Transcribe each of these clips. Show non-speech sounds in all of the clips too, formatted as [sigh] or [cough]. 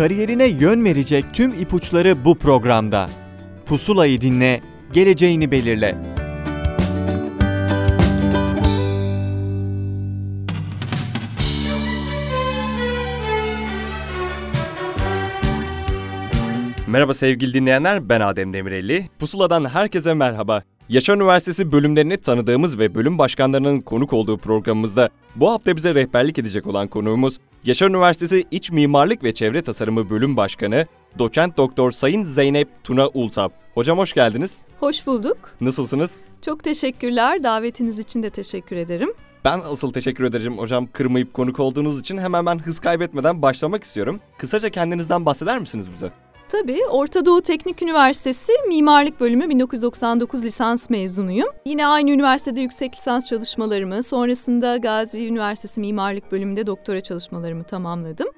Kariyerine yön verecek tüm ipuçları bu programda. Pusulayı dinle, geleceğini belirle. Merhaba sevgili dinleyenler, ben Adem Demirelli. Pusula'dan herkese merhaba. Yaşar Üniversitesi bölümlerini tanıdığımız ve bölüm başkanlarının konuk olduğu programımızda bu hafta bize rehberlik edecek olan konuğumuz Yaşar Üniversitesi İç Mimarlık ve Çevre Tasarımı Bölüm Başkanı Doçent Doktor Sayın Zeynep Tuna Ultap. Hocam hoş geldiniz. Hoş bulduk. Nasılsınız? Çok teşekkürler. Davetiniz için de teşekkür ederim. Ben asıl teşekkür ederim hocam kırmayıp konuk olduğunuz için hemen ben hız kaybetmeden başlamak istiyorum. Kısaca kendinizden bahseder misiniz bize? Tabii Orta Doğu Teknik Üniversitesi Mimarlık Bölümü 1999 lisans mezunuyum. Yine aynı üniversitede yüksek lisans çalışmalarımı, sonrasında Gazi Üniversitesi Mimarlık Bölümünde doktora çalışmalarımı tamamladım.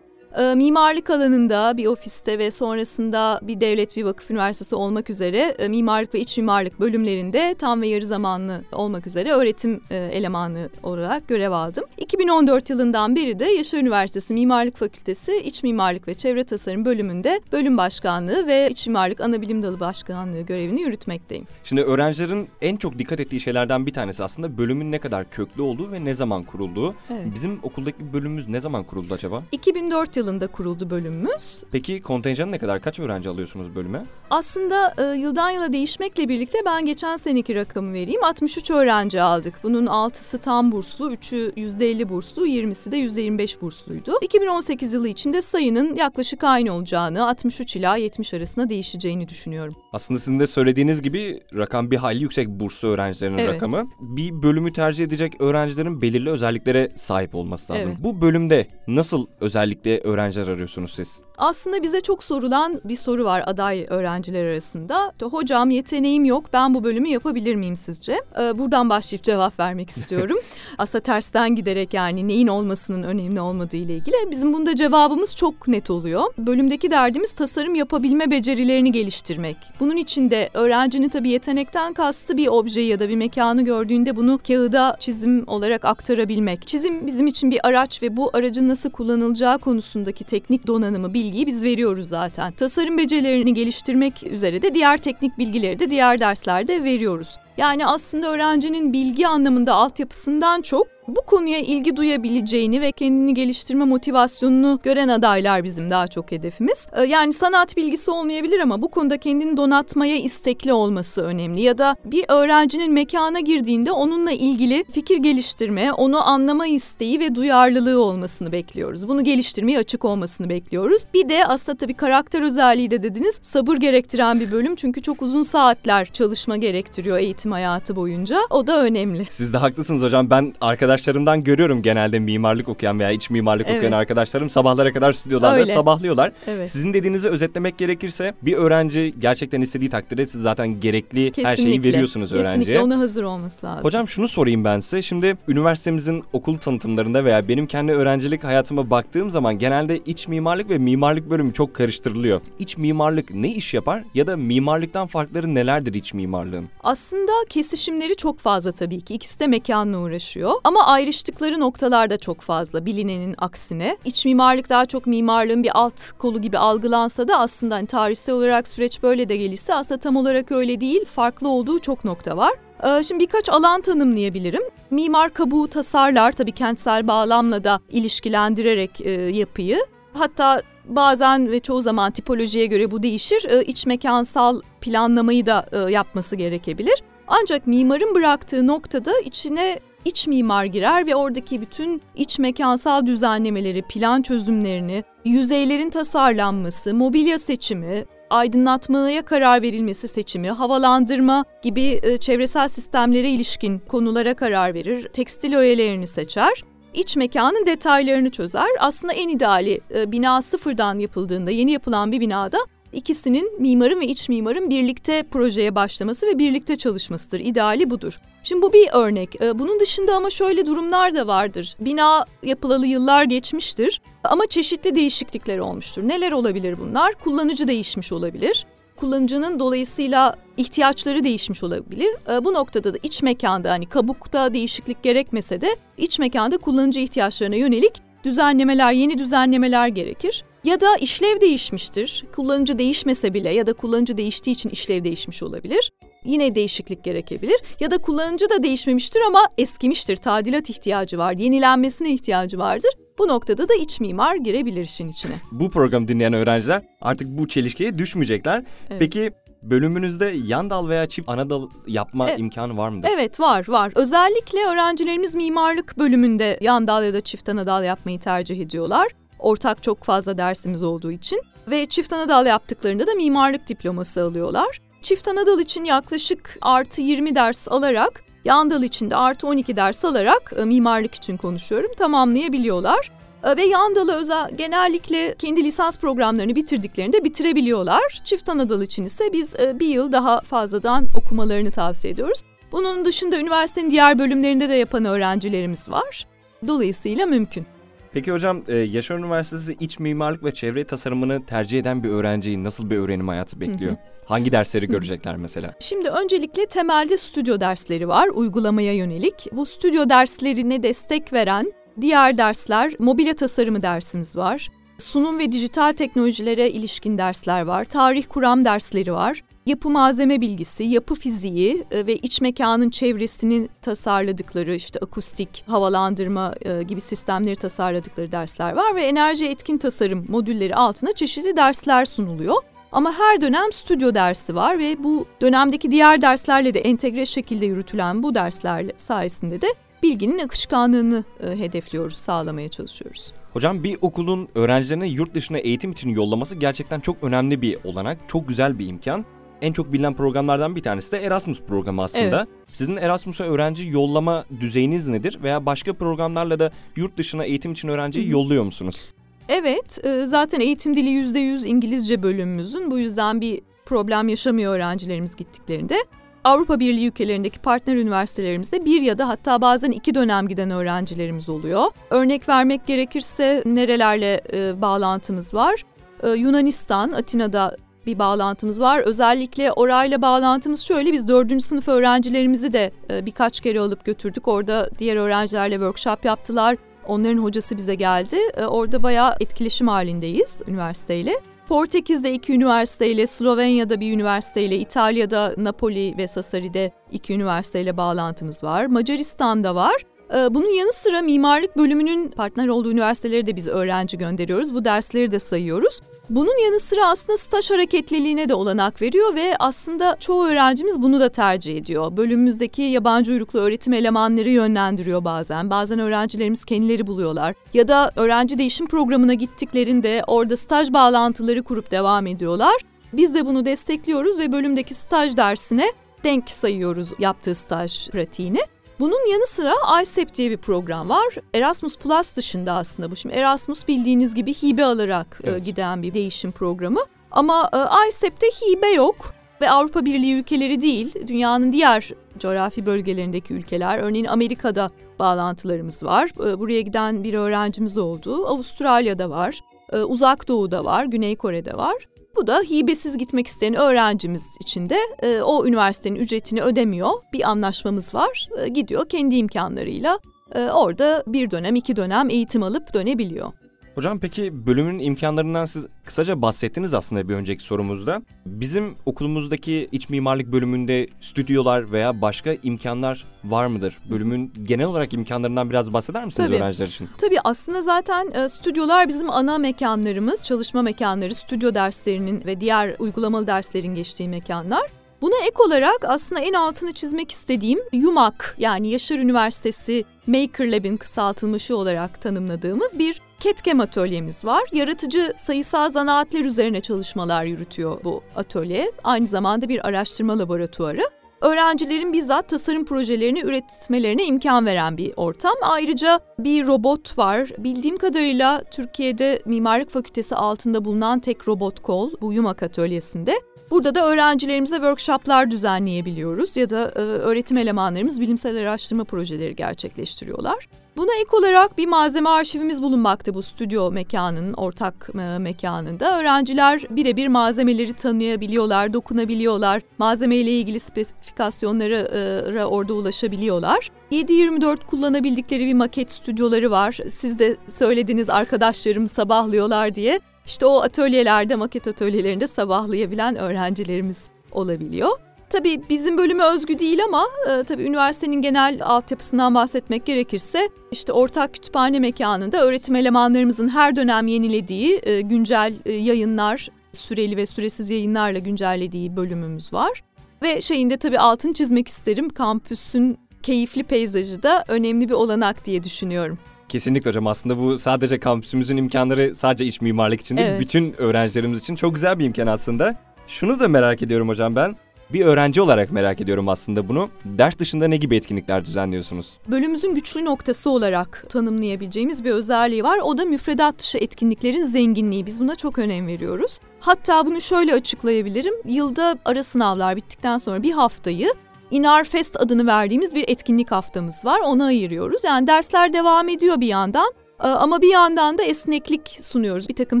E, mimarlık alanında bir ofiste ve sonrasında bir devlet bir vakıf üniversitesi olmak üzere e, mimarlık ve iç mimarlık bölümlerinde tam ve yarı zamanlı olmak üzere öğretim e, elemanı olarak görev aldım. 2014 yılından beri de Yaşar Üniversitesi Mimarlık Fakültesi İç Mimarlık ve Çevre Tasarım bölümünde bölüm başkanlığı ve iç mimarlık ana bilim dalı başkanlığı görevini yürütmekteyim. Şimdi öğrencilerin en çok dikkat ettiği şeylerden bir tanesi aslında bölümün ne kadar köklü olduğu ve ne zaman kurulduğu. Evet. Bizim okuldaki bölümümüz ne zaman kuruldu acaba? 2004 yılında kuruldu bölümümüz. Peki kontenjanı ne kadar? Kaç öğrenci alıyorsunuz bölüme? Aslında e, yıldan yıla değişmekle birlikte ben geçen seneki rakamı vereyim. 63 öğrenci aldık. Bunun 6'sı tam burslu, 3'ü %50 burslu, 20'si de %25 bursluydu. 2018 yılı içinde sayının yaklaşık aynı olacağını, 63 ila 70 arasında değişeceğini düşünüyorum. Aslında sizin de söylediğiniz gibi rakam bir hayli yüksek burslu öğrencilerin Evet. rakamı. Bir bölümü tercih edecek öğrencilerin belirli özelliklere sahip olması lazım. Evet. Bu bölümde nasıl özellikle öğrenciler arıyorsunuz siz? Aslında bize çok sorulan bir soru var aday öğrenciler arasında. Hocam yeteneğim yok ben bu bölümü yapabilir miyim sizce? Ee, buradan başlayıp cevap vermek [laughs] istiyorum. Aslında tersten giderek yani neyin olmasının önemli olmadığı ile ilgili. Bizim bunda cevabımız çok net oluyor. Bölümdeki derdimiz tasarım yapabilme becerilerini geliştirmek. Bunun için de öğrencinin tabii yetenekten kastı bir objeyi ya da bir mekanı gördüğünde bunu kağıda çizim olarak aktarabilmek. Çizim bizim için bir araç ve bu aracın nasıl kullanılacağı konusundaki teknik donanımı, bilgiyi biz veriyoruz zaten. Tasarım becerilerini geliştirmek üzere de diğer teknik bilgileri de diğer derslerde veriyoruz. Yani aslında öğrencinin bilgi anlamında altyapısından çok bu konuya ilgi duyabileceğini ve kendini geliştirme motivasyonunu gören adaylar bizim daha çok hedefimiz. Ee, Yani sanat bilgisi olmayabilir ama bu konuda kendini donatmaya istekli olması önemli. Ya da bir öğrencinin mekana girdiğinde onunla ilgili fikir geliştirme, onu anlama isteği ve duyarlılığı olmasını bekliyoruz. Bunu geliştirmeye açık olmasını bekliyoruz. Bir de aslında tabii karakter özelliği de dediniz sabır gerektiren bir bölüm çünkü çok uzun saatler çalışma gerektiriyor eğitim hayatı boyunca. O da önemli. Siz de haklısınız hocam. Ben arkadaşlarımdan görüyorum genelde mimarlık okuyan veya iç mimarlık Evet. okuyan arkadaşlarım sabahlara kadar stüdyolarda Öyle. sabahlıyorlar. Evet. Sizin dediğinizi özetlemek gerekirse bir öğrenci gerçekten istediği takdirde siz zaten gerekli her şeyi Kesinlikle. veriyorsunuz öğrenciye. Kesinlikle ona hazır olması lazım. Hocam şunu sorayım ben size. Şimdi üniversitemizin okul tanıtımlarında veya benim kendi öğrencilik hayatıma baktığım zaman genelde iç mimarlık ve mimarlık bölümü çok karıştırılıyor. İç mimarlık ne iş yapar ya da mimarlıktan farkları nelerdir iç mimarlığın? Aslında kesişimleri çok fazla tabii ki. İkisi de mekanla uğraşıyor. Ama ayrıştıkları noktalar da çok fazla bilinenin aksine. İç mimarlık daha çok mimarlığın bir alt kolu gibi algılansa da aslında hani tarihsel olarak süreç böyle de gelirse aslında tam olarak öyle değil. Farklı olduğu çok nokta var. Ee, Şimdi birkaç alan tanımlayabilirim. Mimar kabuğu tasarlar tabii kentsel bağlamla da ilişkilendirerek e, yapıyı. Hatta bazen ve çoğu zaman tipolojiye göre bu değişir. Ee, İç mekansal planlamayı da e, yapması gerekebilir. Ancak mimarın bıraktığı noktada içine iç mimar girer ve oradaki bütün iç mekansal düzenlemeleri, plan çözümlerini, yüzeylerin tasarlanması, mobilya seçimi, aydınlatmaya karar verilmesi seçimi, havalandırma gibi e, çevresel sistemlere ilişkin konulara karar verir, tekstil öğelerini seçer. İç mekanın detaylarını çözer. Aslında en ideali e, bina sıfırdan yapıldığında, yeni yapılan bir binada ikisinin mimarın ve iç mimarın birlikte projeye başlaması ve birlikte çalışmasıdır. İdeali budur. Şimdi bu bir örnek. Ee, Bunun dışında ama şöyle durumlar da vardır. Bina yapılalı yıllar geçmiştir ama çeşitli değişiklikler olmuştur. Neler olabilir bunlar? Kullanıcı değişmiş olabilir. Kullanıcının dolayısıyla ihtiyaçları değişmiş olabilir. Ee, Bu noktada da iç mekanda hani kabukta değişiklik gerekmese de iç mekanda kullanıcı ihtiyaçlarına yönelik düzenlemeler, yeni düzenlemeler gerekir. Ya da işlev değişmiştir. Kullanıcı değişmese bile ya da kullanıcı değiştiği için işlev değişmiş olabilir. Yine değişiklik gerekebilir. Ya da kullanıcı da değişmemiştir ama eskimiştir. Tadilat ihtiyacı var, yenilenmesine ihtiyacı vardır. Bu noktada da iç mimar girebilir işin içine. Bu programı dinleyen öğrenciler artık bu çelişkiye düşmeyecekler. Evet. Peki bölümünüzde yan dal veya çift ana dal yapma Evet. imkanı var mıdır? Evet var var. Özellikle öğrencilerimiz mimarlık bölümünde yan dal ya da çift ana dal yapmayı tercih ediyorlar. Ortak çok fazla dersimiz olduğu için ve çift ana dal yaptıklarında da mimarlık diploması alıyorlar. Çift ana dal için yaklaşık artı 20 ders alarak yan dal için de artı 12 ders alarak e, mimarlık için konuşuyorum tamamlayabiliyorlar. E, Ve yan dalı özel genellikle kendi lisans programlarını bitirdiklerinde bitirebiliyorlar. Çift ana dal için ise biz e, bir yıl daha fazladan okumalarını tavsiye ediyoruz. Bunun dışında üniversitenin diğer bölümlerinde de yapan öğrencilerimiz var. Dolayısıyla mümkün. Peki hocam e, Yaşar Üniversitesi iç mimarlık ve çevre tasarımını tercih eden bir öğrenciyi nasıl bir öğrenim hayatı bekliyor? Hangi dersleri görecekler mesela? Şimdi öncelikle temelde stüdyo dersleri var uygulamaya yönelik. Bu stüdyo derslerine destek veren diğer dersler mobilya tasarımı dersimiz var. Sunum ve dijital teknolojilere ilişkin dersler var. Tarih kuram dersleri var. Yapı malzeme bilgisi, yapı fiziği e, ve iç mekanın çevresini tasarladıkları işte akustik, havalandırma e, gibi sistemleri tasarladıkları dersler var ve enerji etkin tasarım modülleri altında çeşitli dersler sunuluyor. Ama her dönem stüdyo dersi var ve bu dönemdeki diğer derslerle de entegre şekilde yürütülen bu dersler sayesinde de bilginin akışkanlığını e, hedefliyoruz, sağlamaya çalışıyoruz. Hocam bir okulun öğrencilerini yurt dışına eğitim için yollaması gerçekten çok önemli bir olanak, çok güzel bir imkan. En çok bilinen programlardan bir tanesi de Erasmus programı aslında. Sizin Erasmus'a öğrenci yollama düzeyiniz nedir veya başka programlarla da yurt dışına eğitim için öğrenciyi yolluyor musunuz? Evet, e, zaten eğitim dili %100 İngilizce bölümümüzün. Bu yüzden bir problem yaşamıyor öğrencilerimiz gittiklerinde. Avrupa Birliği ülkelerindeki partner üniversitelerimizde bir ya da hatta bazen iki dönem giden öğrencilerimiz oluyor. Örnek vermek gerekirse nerelerle e, bağlantımız var? E, Yunanistan, Atina'da bir bağlantımız var. Özellikle orayla bağlantımız şöyle biz dördüncü sınıf öğrencilerimizi de e, birkaç kere alıp götürdük. Orada diğer öğrencilerle workshop yaptılar. Onların hocası bize geldi. E, Orada bayağı etkileşim halindeyiz üniversiteyle. Portekiz'de iki üniversiteyle, Slovenya'da bir üniversiteyle, İtalya'da Napoli ve Sassari'de iki üniversiteyle bağlantımız var. Macaristan'da var. E, Bunun yanı sıra mimarlık bölümünün partner olduğu üniversitelere de biz öğrenci gönderiyoruz. Bu dersleri de sayıyoruz. Bunun yanı sıra aslında staj hareketliliğine de olanak veriyor ve aslında çoğu öğrencimiz bunu da tercih ediyor. Bölümümüzdeki yabancı uyruklu öğretim elemanları yönlendiriyor bazen. Bazen öğrencilerimiz kendileri buluyorlar. Ya da öğrenci değişim programına gittiklerinde orada staj bağlantıları kurup devam ediyorlar. Biz de bunu destekliyoruz ve bölümdeki staj dersine denk sayıyoruz yaptığı staj pratiğini. Bunun yanı sıra ICEP diye bir program var. Erasmus Plus dışında aslında bu. Şimdi Erasmus bildiğiniz gibi hibe alarak e, Evet. giden bir değişim programı. Ama e, ICEP'te hibe yok ve Avrupa Birliği ülkeleri değil, dünyanın diğer coğrafi bölgelerindeki ülkeler, örneğin Amerika'da bağlantılarımız var. E, Buraya giden bir öğrencimiz oldu. Avustralya'da var, Uzak Doğu'da var, Güney Kore'de var. Bu da hibesiz gitmek isteyen öğrencimiz için de e, o üniversitenin ücretini ödemiyor. Bir anlaşmamız var. E, gidiyor kendi imkanlarıyla e, orada bir dönem, iki dönem eğitim alıp dönebiliyor. Hocam peki bölümün imkanlarından siz kısaca bahsettiniz aslında bir önceki sorumuzda. Bizim okulumuzdaki iç mimarlık bölümünde stüdyolar veya başka imkanlar var mıdır? Bölümün genel olarak imkanlarından biraz bahseder misiniz Tabii. öğrenciler için? Tabii aslında zaten e, stüdyolar bizim ana mekanlarımız, çalışma mekanları, stüdyo derslerinin ve diğer uygulamalı derslerin geçtiği mekanlar. Buna ek olarak aslında en altını çizmek istediğim YUMAK yani Yaşar Üniversitesi Maker Lab'in kısaltılmışı olarak tanımladığımız bir CAD/CAM atölyemiz var. Yaratıcı sayısal zanaatler üzerine çalışmalar yürütüyor bu atölye. Aynı zamanda bir araştırma laboratuvarı. Öğrencilerin bizzat tasarım projelerini üretmelerine imkan veren bir ortam. Ayrıca bir robot var. Bildiğim kadarıyla Türkiye'de Mimarlık Fakültesi altında bulunan tek robot kol bu Yumak Atölyesi'nde. Burada da öğrencilerimize workshoplar düzenleyebiliyoruz ya da e, öğretim elemanlarımız bilimsel araştırma projeleri gerçekleştiriyorlar. Buna ek olarak bir malzeme arşivimiz bulunmakta bu stüdyo mekanının ortak e, mekanında. Öğrenciler birebir malzemeleri tanıyabiliyorlar, dokunabiliyorlar. Malzemeyle ilgili spesifikasyonlara e, orada ulaşabiliyorlar. 7-24 kullanabildikleri bir maket stüdyoları var. Siz de söylediniz arkadaşlarım sabahlıyorlar diye. İşte o atölyelerde, maket atölyelerinde sabahlayabilen öğrencilerimiz olabiliyor. Tabii bizim bölüme özgü değil ama e, tabii üniversitenin genel altyapısından bahsetmek gerekirse işte ortak kütüphane mekanında öğretim elemanlarımızın her dönem yenilediği e, güncel e, yayınlar, süreli ve süresiz yayınlarla güncellediği bölümümüz var. Ve şeyinde tabii altın çizmek isterim kampüsün keyifli peyzajı da önemli bir olanak diye düşünüyorum. Kesinlikle hocam aslında bu sadece kampüsümüzün imkanları sadece iç mimarlık için değil Evet. bütün öğrencilerimiz için çok güzel bir imkan aslında. Şunu da merak ediyorum hocam ben. Bir öğrenci olarak merak ediyorum aslında bunu. Ders dışında ne gibi etkinlikler düzenliyorsunuz? Bölümümüzün güçlü noktası olarak tanımlayabileceğimiz bir özelliği var. O da müfredat dışı etkinliklerin zenginliği. Biz buna çok önem veriyoruz. Hatta bunu şöyle açıklayabilirim. Yılda ara sınavlar bittikten sonra bir haftayı İnar Fest adını verdiğimiz bir etkinlik haftamız var. Ona ayırıyoruz. Yani dersler devam ediyor bir yandan. Ee, Ama bir yandan da esneklik sunuyoruz. Bir takım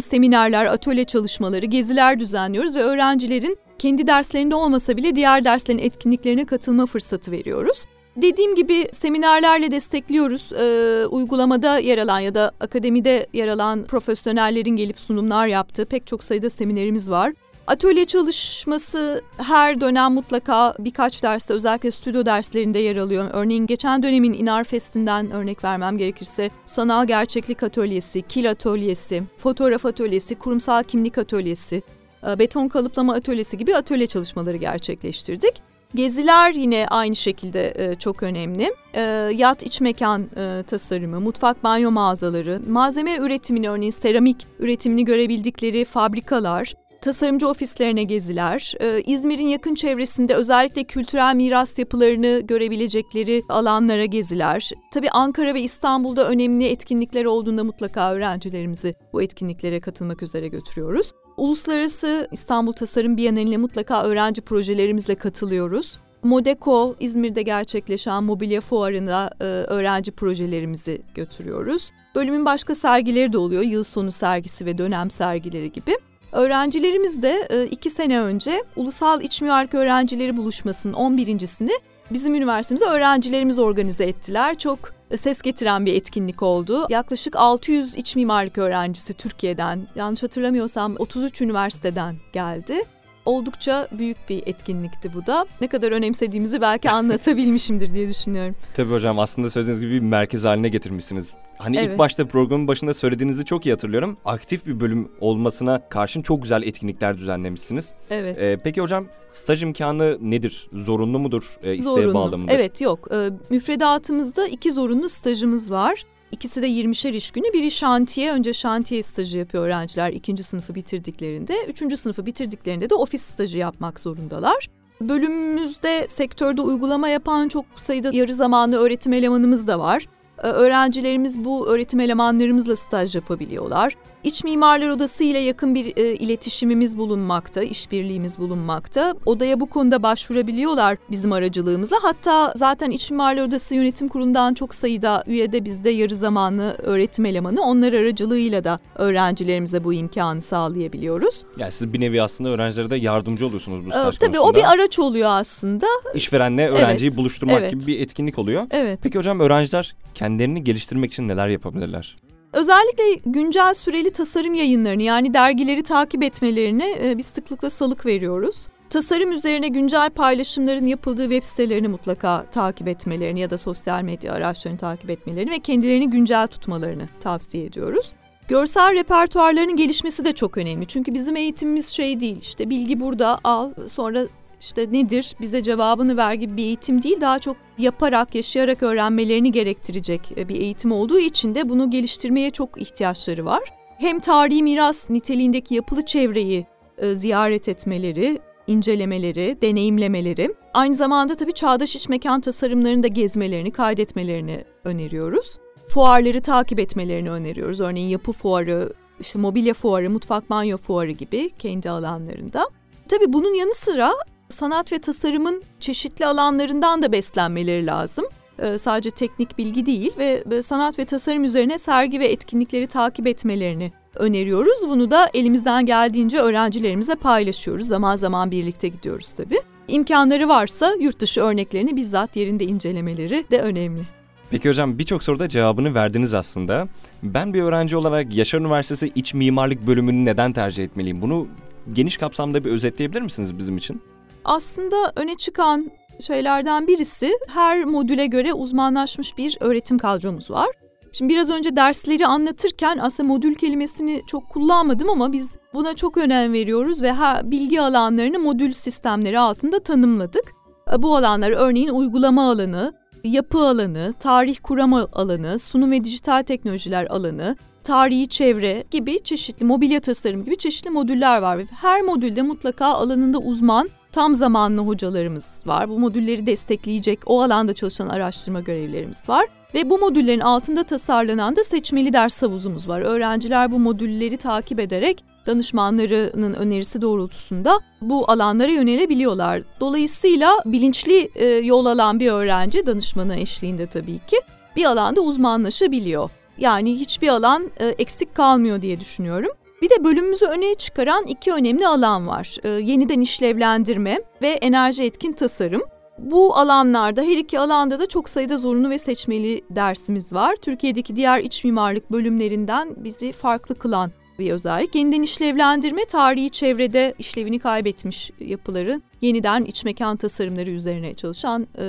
seminerler, atölye çalışmaları, geziler düzenliyoruz ve öğrencilerin kendi derslerinde olmasa bile diğer derslerin etkinliklerine katılma fırsatı veriyoruz. Dediğim gibi seminerlerle destekliyoruz. Ee, uygulamada yer alan ya da akademide yer alan profesyonellerin gelip sunumlar yaptığı pek çok sayıda seminerimiz var. Atölye çalışması her dönem mutlaka birkaç derste özellikle stüdyo derslerinde yer alıyor. Örneğin geçen dönemin İnar Fest'inden örnek vermem gerekirse sanal gerçeklik atölyesi, kil atölyesi, fotoğraf atölyesi, kurumsal kimlik atölyesi, e, beton kalıplama atölyesi gibi atölye çalışmaları gerçekleştirdik. Geziler yine aynı şekilde e, çok önemli. E, yat iç mekan tasarımı, mutfak banyo mağazaları, malzeme üretimini örneğin seramik üretimini görebildikleri fabrikalar, tasarımcı ofislerine geziler, e, İzmir'in yakın çevresinde özellikle kültürel miras yapılarını görebilecekleri alanlara geziler. Tabii Ankara ve İstanbul'da önemli etkinlikler olduğunda mutlaka öğrencilerimizi bu etkinliklere katılmak üzere götürüyoruz. Uluslararası İstanbul Tasarım Bienali'ne mutlaka öğrenci projelerimizle katılıyoruz. Modeko İzmir'de gerçekleşen mobilya fuarına e, öğrenci projelerimizi götürüyoruz. Bölümün başka sergileri de oluyor. Yıl sonu sergisi ve dönem sergileri gibi. Öğrencilerimiz de e, iki sene önce Ulusal İç Mimarlık Öğrencileri Buluşması'nın 11.sini bizim üniversitemize öğrencilerimiz organize ettiler. Çok e, ses getiren bir etkinlik oldu. Yaklaşık 600 iç mimarlık öğrencisi Türkiye'den, yanlış hatırlamıyorsam 33 üniversiteden geldi. Oldukça büyük bir etkinlikti bu da. Ne kadar önemsediğimizi belki [laughs] anlatabilmişimdir diye düşünüyorum. Tabii hocam aslında söylediğiniz gibi bir merkez haline getirmişsiniz. Hani ilk Evet. başta programın başında söylediğinizi çok iyi hatırlıyorum. Aktif bir bölüm olmasına karşın çok güzel etkinlikler düzenlemişsiniz. Evet. Ee, peki hocam staj imkanı nedir? Zorunlu mudur? Ee, isteğe Zorunlu. bağlı mıdır? Evet yok. Ee, müfredatımızda iki zorunlu stajımız var. İkisi de 20'şer iş günü. Biri şantiye. Önce şantiye stajı yapıyor öğrenciler ikinci sınıfı bitirdiklerinde. Üçüncü sınıfı bitirdiklerinde de ofis stajı yapmak zorundalar. Bölümümüzde sektörde uygulama yapan çok sayıda yarı zamanlı öğretim elemanımız da var. Öğrencilerimiz bu öğretim elemanlarımızla staj yapabiliyorlar. İç Mimarlar Odası ile yakın bir e, iletişimimiz bulunmakta, işbirliğimiz bulunmakta. Odaya bu konuda başvurabiliyorlar bizim aracılığımızla. Hatta zaten İç Mimarlar Odası Yönetim Kurulu'ndan çok sayıda üyede bizde yarı zamanlı öğretim elemanı. Onlar aracılığıyla da öğrencilerimize bu imkanı sağlayabiliyoruz. Yani siz bir nevi aslında öğrencilere de yardımcı oluyorsunuz bu Ee, staj tabii o bir araç oluyor aslında. İşverenle öğrenciyi Evet, buluşturmak evet. gibi bir etkinlik oluyor. Evet. Peki hocam öğrenciler kendilerini geliştirmek için neler yapabilirler? Özellikle güncel süreli tasarım yayınlarını yani dergileri takip etmelerine e, biz sıklıkla salık veriyoruz. Tasarım üzerine güncel paylaşımların yapıldığı web sitelerini mutlaka takip etmelerini ya da sosyal medya araçlarını takip etmelerini ve kendilerini güncel tutmalarını tavsiye ediyoruz. Görsel repertuarlarının gelişmesi de çok önemli. Çünkü bizim eğitimimiz şey değil işte bilgi burada al sonra işte nedir bize cevabını ver gibi bir eğitim değil daha çok yaparak yaşayarak öğrenmelerini gerektirecek e, bir eğitim olduğu için de bunu geliştirmeye çok ihtiyaçları var. Hem tarihi miras niteliğindeki yapılı çevreyi e, ziyaret etmeleri, incelemeleri, deneyimlemeleri, aynı zamanda tabii çağdaş iç mekan tasarımlarını da gezmelerini, kaydetmelerini öneriyoruz. Fuarları takip etmelerini öneriyoruz. Örneğin yapı fuarı, işte mobilya fuarı, mutfak banyo fuarı gibi kendi alanlarında. Tabii bunun yanı sıra sanat ve tasarımın çeşitli alanlarından da beslenmeleri lazım. Ee, sadece teknik bilgi değil ve ve sanat ve tasarım üzerine sergi ve etkinlikleri takip etmelerini öneriyoruz. Bunu da elimizden geldiğince öğrencilerimizle paylaşıyoruz. Zaman zaman birlikte gidiyoruz tabii. İmkanları varsa yurt dışı örneklerini bizzat yerinde incelemeleri de önemli. Peki hocam birçok soruda cevabını verdiniz aslında. Ben bir öğrenci olarak Yaşar Üniversitesi İç Mimarlık bölümünü neden tercih etmeliyim? Bunu geniş kapsamda bir özetleyebilir misiniz bizim için? Aslında öne çıkan şeylerden birisi her modüle göre uzmanlaşmış bir öğretim kadromuz var. Şimdi biraz önce dersleri anlatırken aslında modül kelimesini çok kullanmadım ama biz buna çok önem veriyoruz ve her bilgi alanlarını modül sistemleri altında tanımladık. Bu alanlar örneğin uygulama alanı, yapı alanı, tarih kurama alanı, sunum ve dijital teknolojiler alanı, tarihi çevre gibi çeşitli mobilya tasarım gibi çeşitli modüller var her modülde mutlaka alanında uzman tam zamanlı hocalarımız var. Bu modülleri destekleyecek o alanda çalışan araştırma görevlilerimiz var. Ve bu modüllerin altında tasarlanan da seçmeli ders havuzumuz var. Öğrenciler bu modülleri takip ederek danışmanlarının önerisi doğrultusunda bu alanlara yönelebiliyorlar. Dolayısıyla bilinçli e, yol alan bir öğrenci danışmanı eşliğinde tabii ki bir alanda uzmanlaşabiliyor. Yani hiçbir alan e, eksik kalmıyor diye düşünüyorum. Bir de bölümümüzü öne çıkaran iki önemli alan var. E, yeniden işlevlendirme ve enerji etkin tasarım. Bu alanlarda her iki alanda da çok sayıda zorunlu ve seçmeli dersimiz var. Türkiye'deki diğer iç mimarlık bölümlerinden bizi farklı kılan bir özellik. Yeniden işlevlendirme tarihi çevrede işlevini kaybetmiş yapıların yeniden iç mekan tasarımları üzerine çalışan e,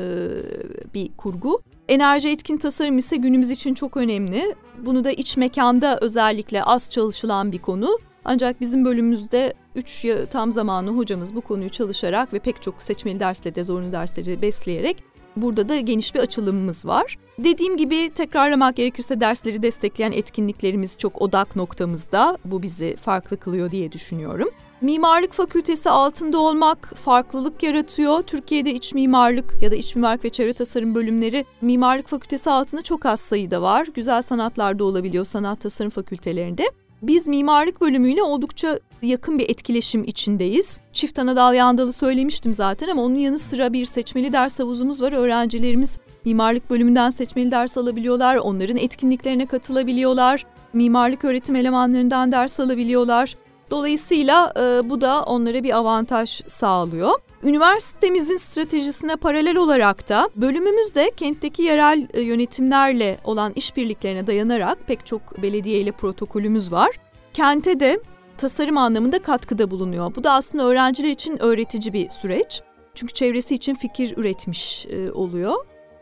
bir kurgu. Enerji etkin tasarım ise günümüz için çok önemli. Bunu da iç mekanda özellikle az çalışılan bir konu. Ancak bizim bölümümüzde 3 tam zamanlı hocamız bu konuyu çalışarak ve pek çok seçmeli dersle de zorunlu dersleri besleyerek burada da geniş bir açılımımız var. Dediğim gibi tekrarlamak gerekirse dersleri destekleyen etkinliklerimiz çok odak noktamızda. Bu bizi farklı kılıyor diye düşünüyorum. Mimarlık fakültesi altında olmak farklılık yaratıyor. Türkiye'de iç mimarlık ya da iç mimarlık ve çevre tasarım bölümleri mimarlık fakültesi altında çok az sayıda var. Güzel sanatlarda olabiliyor sanat tasarım fakültelerinde. Biz mimarlık bölümüyle oldukça yakın bir etkileşim içindeyiz. Çift anadal yandalı söylemiştim zaten ama onun yanı sıra bir seçmeli ders havuzumuz var. Öğrencilerimiz mimarlık bölümünden seçmeli ders alabiliyorlar, onların etkinliklerine katılabiliyorlar, mimarlık öğretim elemanlarından ders alabiliyorlar. Dolayısıyla e, bu da onlara bir avantaj sağlıyor. Üniversitemizin stratejisine paralel olarak da bölümümüzde kentteki yerel e, yönetimlerle olan işbirliklerine dayanarak pek çok belediye ile protokolümüz var. Kente de tasarım anlamında katkıda bulunuyor. Bu da aslında öğrenciler için öğretici bir süreç. Çünkü çevresi için fikir üretmiş e, oluyor.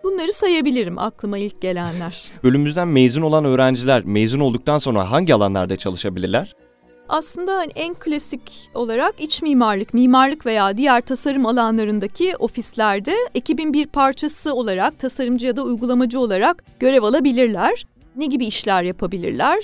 Bunları sayabilirim aklıma ilk gelenler. [laughs] Bölümümüzden mezun olan öğrenciler mezun olduktan sonra hangi alanlarda çalışabilirler? Aslında hani en klasik olarak iç mimarlık, mimarlık veya diğer tasarım alanlarındaki ofislerde ekibin bir parçası olarak tasarımcı ya da uygulamacı olarak görev alabilirler. Ne gibi işler yapabilirler?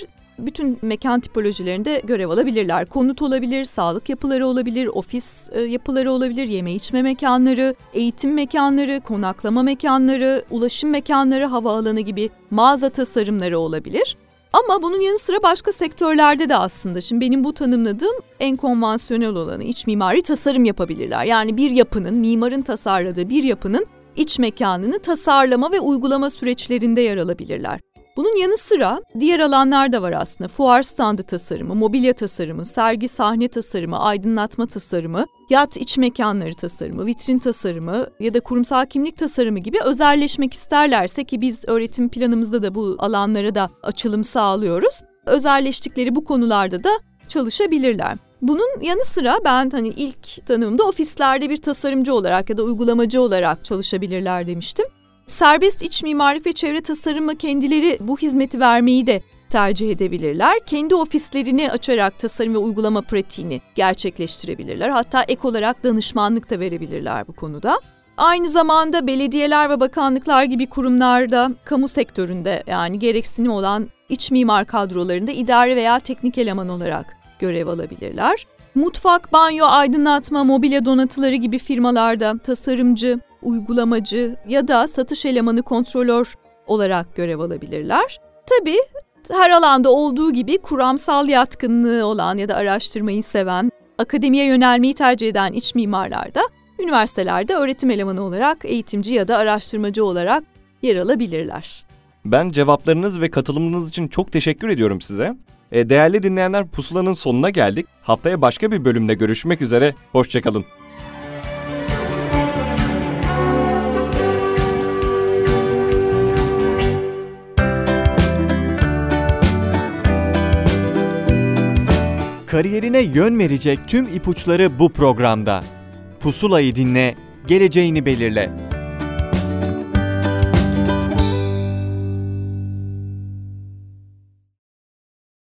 bütün mekan tipolojilerinde görev alabilirler. Konut olabilir, sağlık yapıları olabilir, ofis e, yapıları olabilir, yeme içme mekanları, eğitim mekanları, konaklama mekanları, ulaşım mekanları, havaalanı gibi mağaza tasarımları olabilir. Ama bunun yanı sıra başka sektörlerde de aslında şimdi benim bu tanımladığım en konvansiyonel olanı iç mimari tasarım yapabilirler. Yani bir yapının, mimarın tasarladığı bir yapının iç mekanını tasarlama ve uygulama süreçlerinde yer alabilirler. Bunun yanı sıra diğer alanlar da var aslında. Fuar standı tasarımı, mobilya tasarımı, sergi sahne tasarımı, aydınlatma tasarımı, yat iç mekanları tasarımı, vitrin tasarımı ya da kurumsal kimlik tasarımı gibi özelleşmek isterlerse ki biz öğretim planımızda da bu alanlara da açılım sağlıyoruz. Özelleştikleri bu konularda da çalışabilirler. Bunun yanı sıra ben hani ilk tanımda ofislerde bir tasarımcı olarak ya da uygulamacı olarak çalışabilirler demiştim. Serbest iç mimarlık ve çevre tasarımı kendileri bu hizmeti vermeyi de tercih edebilirler. Kendi ofislerini açarak tasarım ve uygulama pratiğini gerçekleştirebilirler. Hatta ek olarak danışmanlık da verebilirler bu konuda. Aynı zamanda belediyeler ve bakanlıklar gibi kurumlarda, kamu sektöründe yani gereksinim olan iç mimar kadrolarında idari veya teknik eleman olarak görev alabilirler. Mutfak, banyo, aydınlatma, mobilya donatıları gibi firmalarda tasarımcı, uygulamacı ya da satış elemanı kontrolör olarak görev alabilirler. Tabii her alanda olduğu gibi kuramsal yatkınlığı olan ya da araştırmayı seven, akademiye yönelmeyi tercih eden iç mimarlar da üniversitelerde öğretim elemanı olarak eğitimci ya da araştırmacı olarak yer alabilirler. Ben cevaplarınız ve katılımınız için çok teşekkür ediyorum size. E, değerli dinleyenler pusulanın sonuna geldik. Haftaya başka bir bölümde görüşmek üzere. Hoşçakalın. Kariyerine yön verecek tüm ipuçları bu programda. Pusulayı dinle, geleceğini belirle.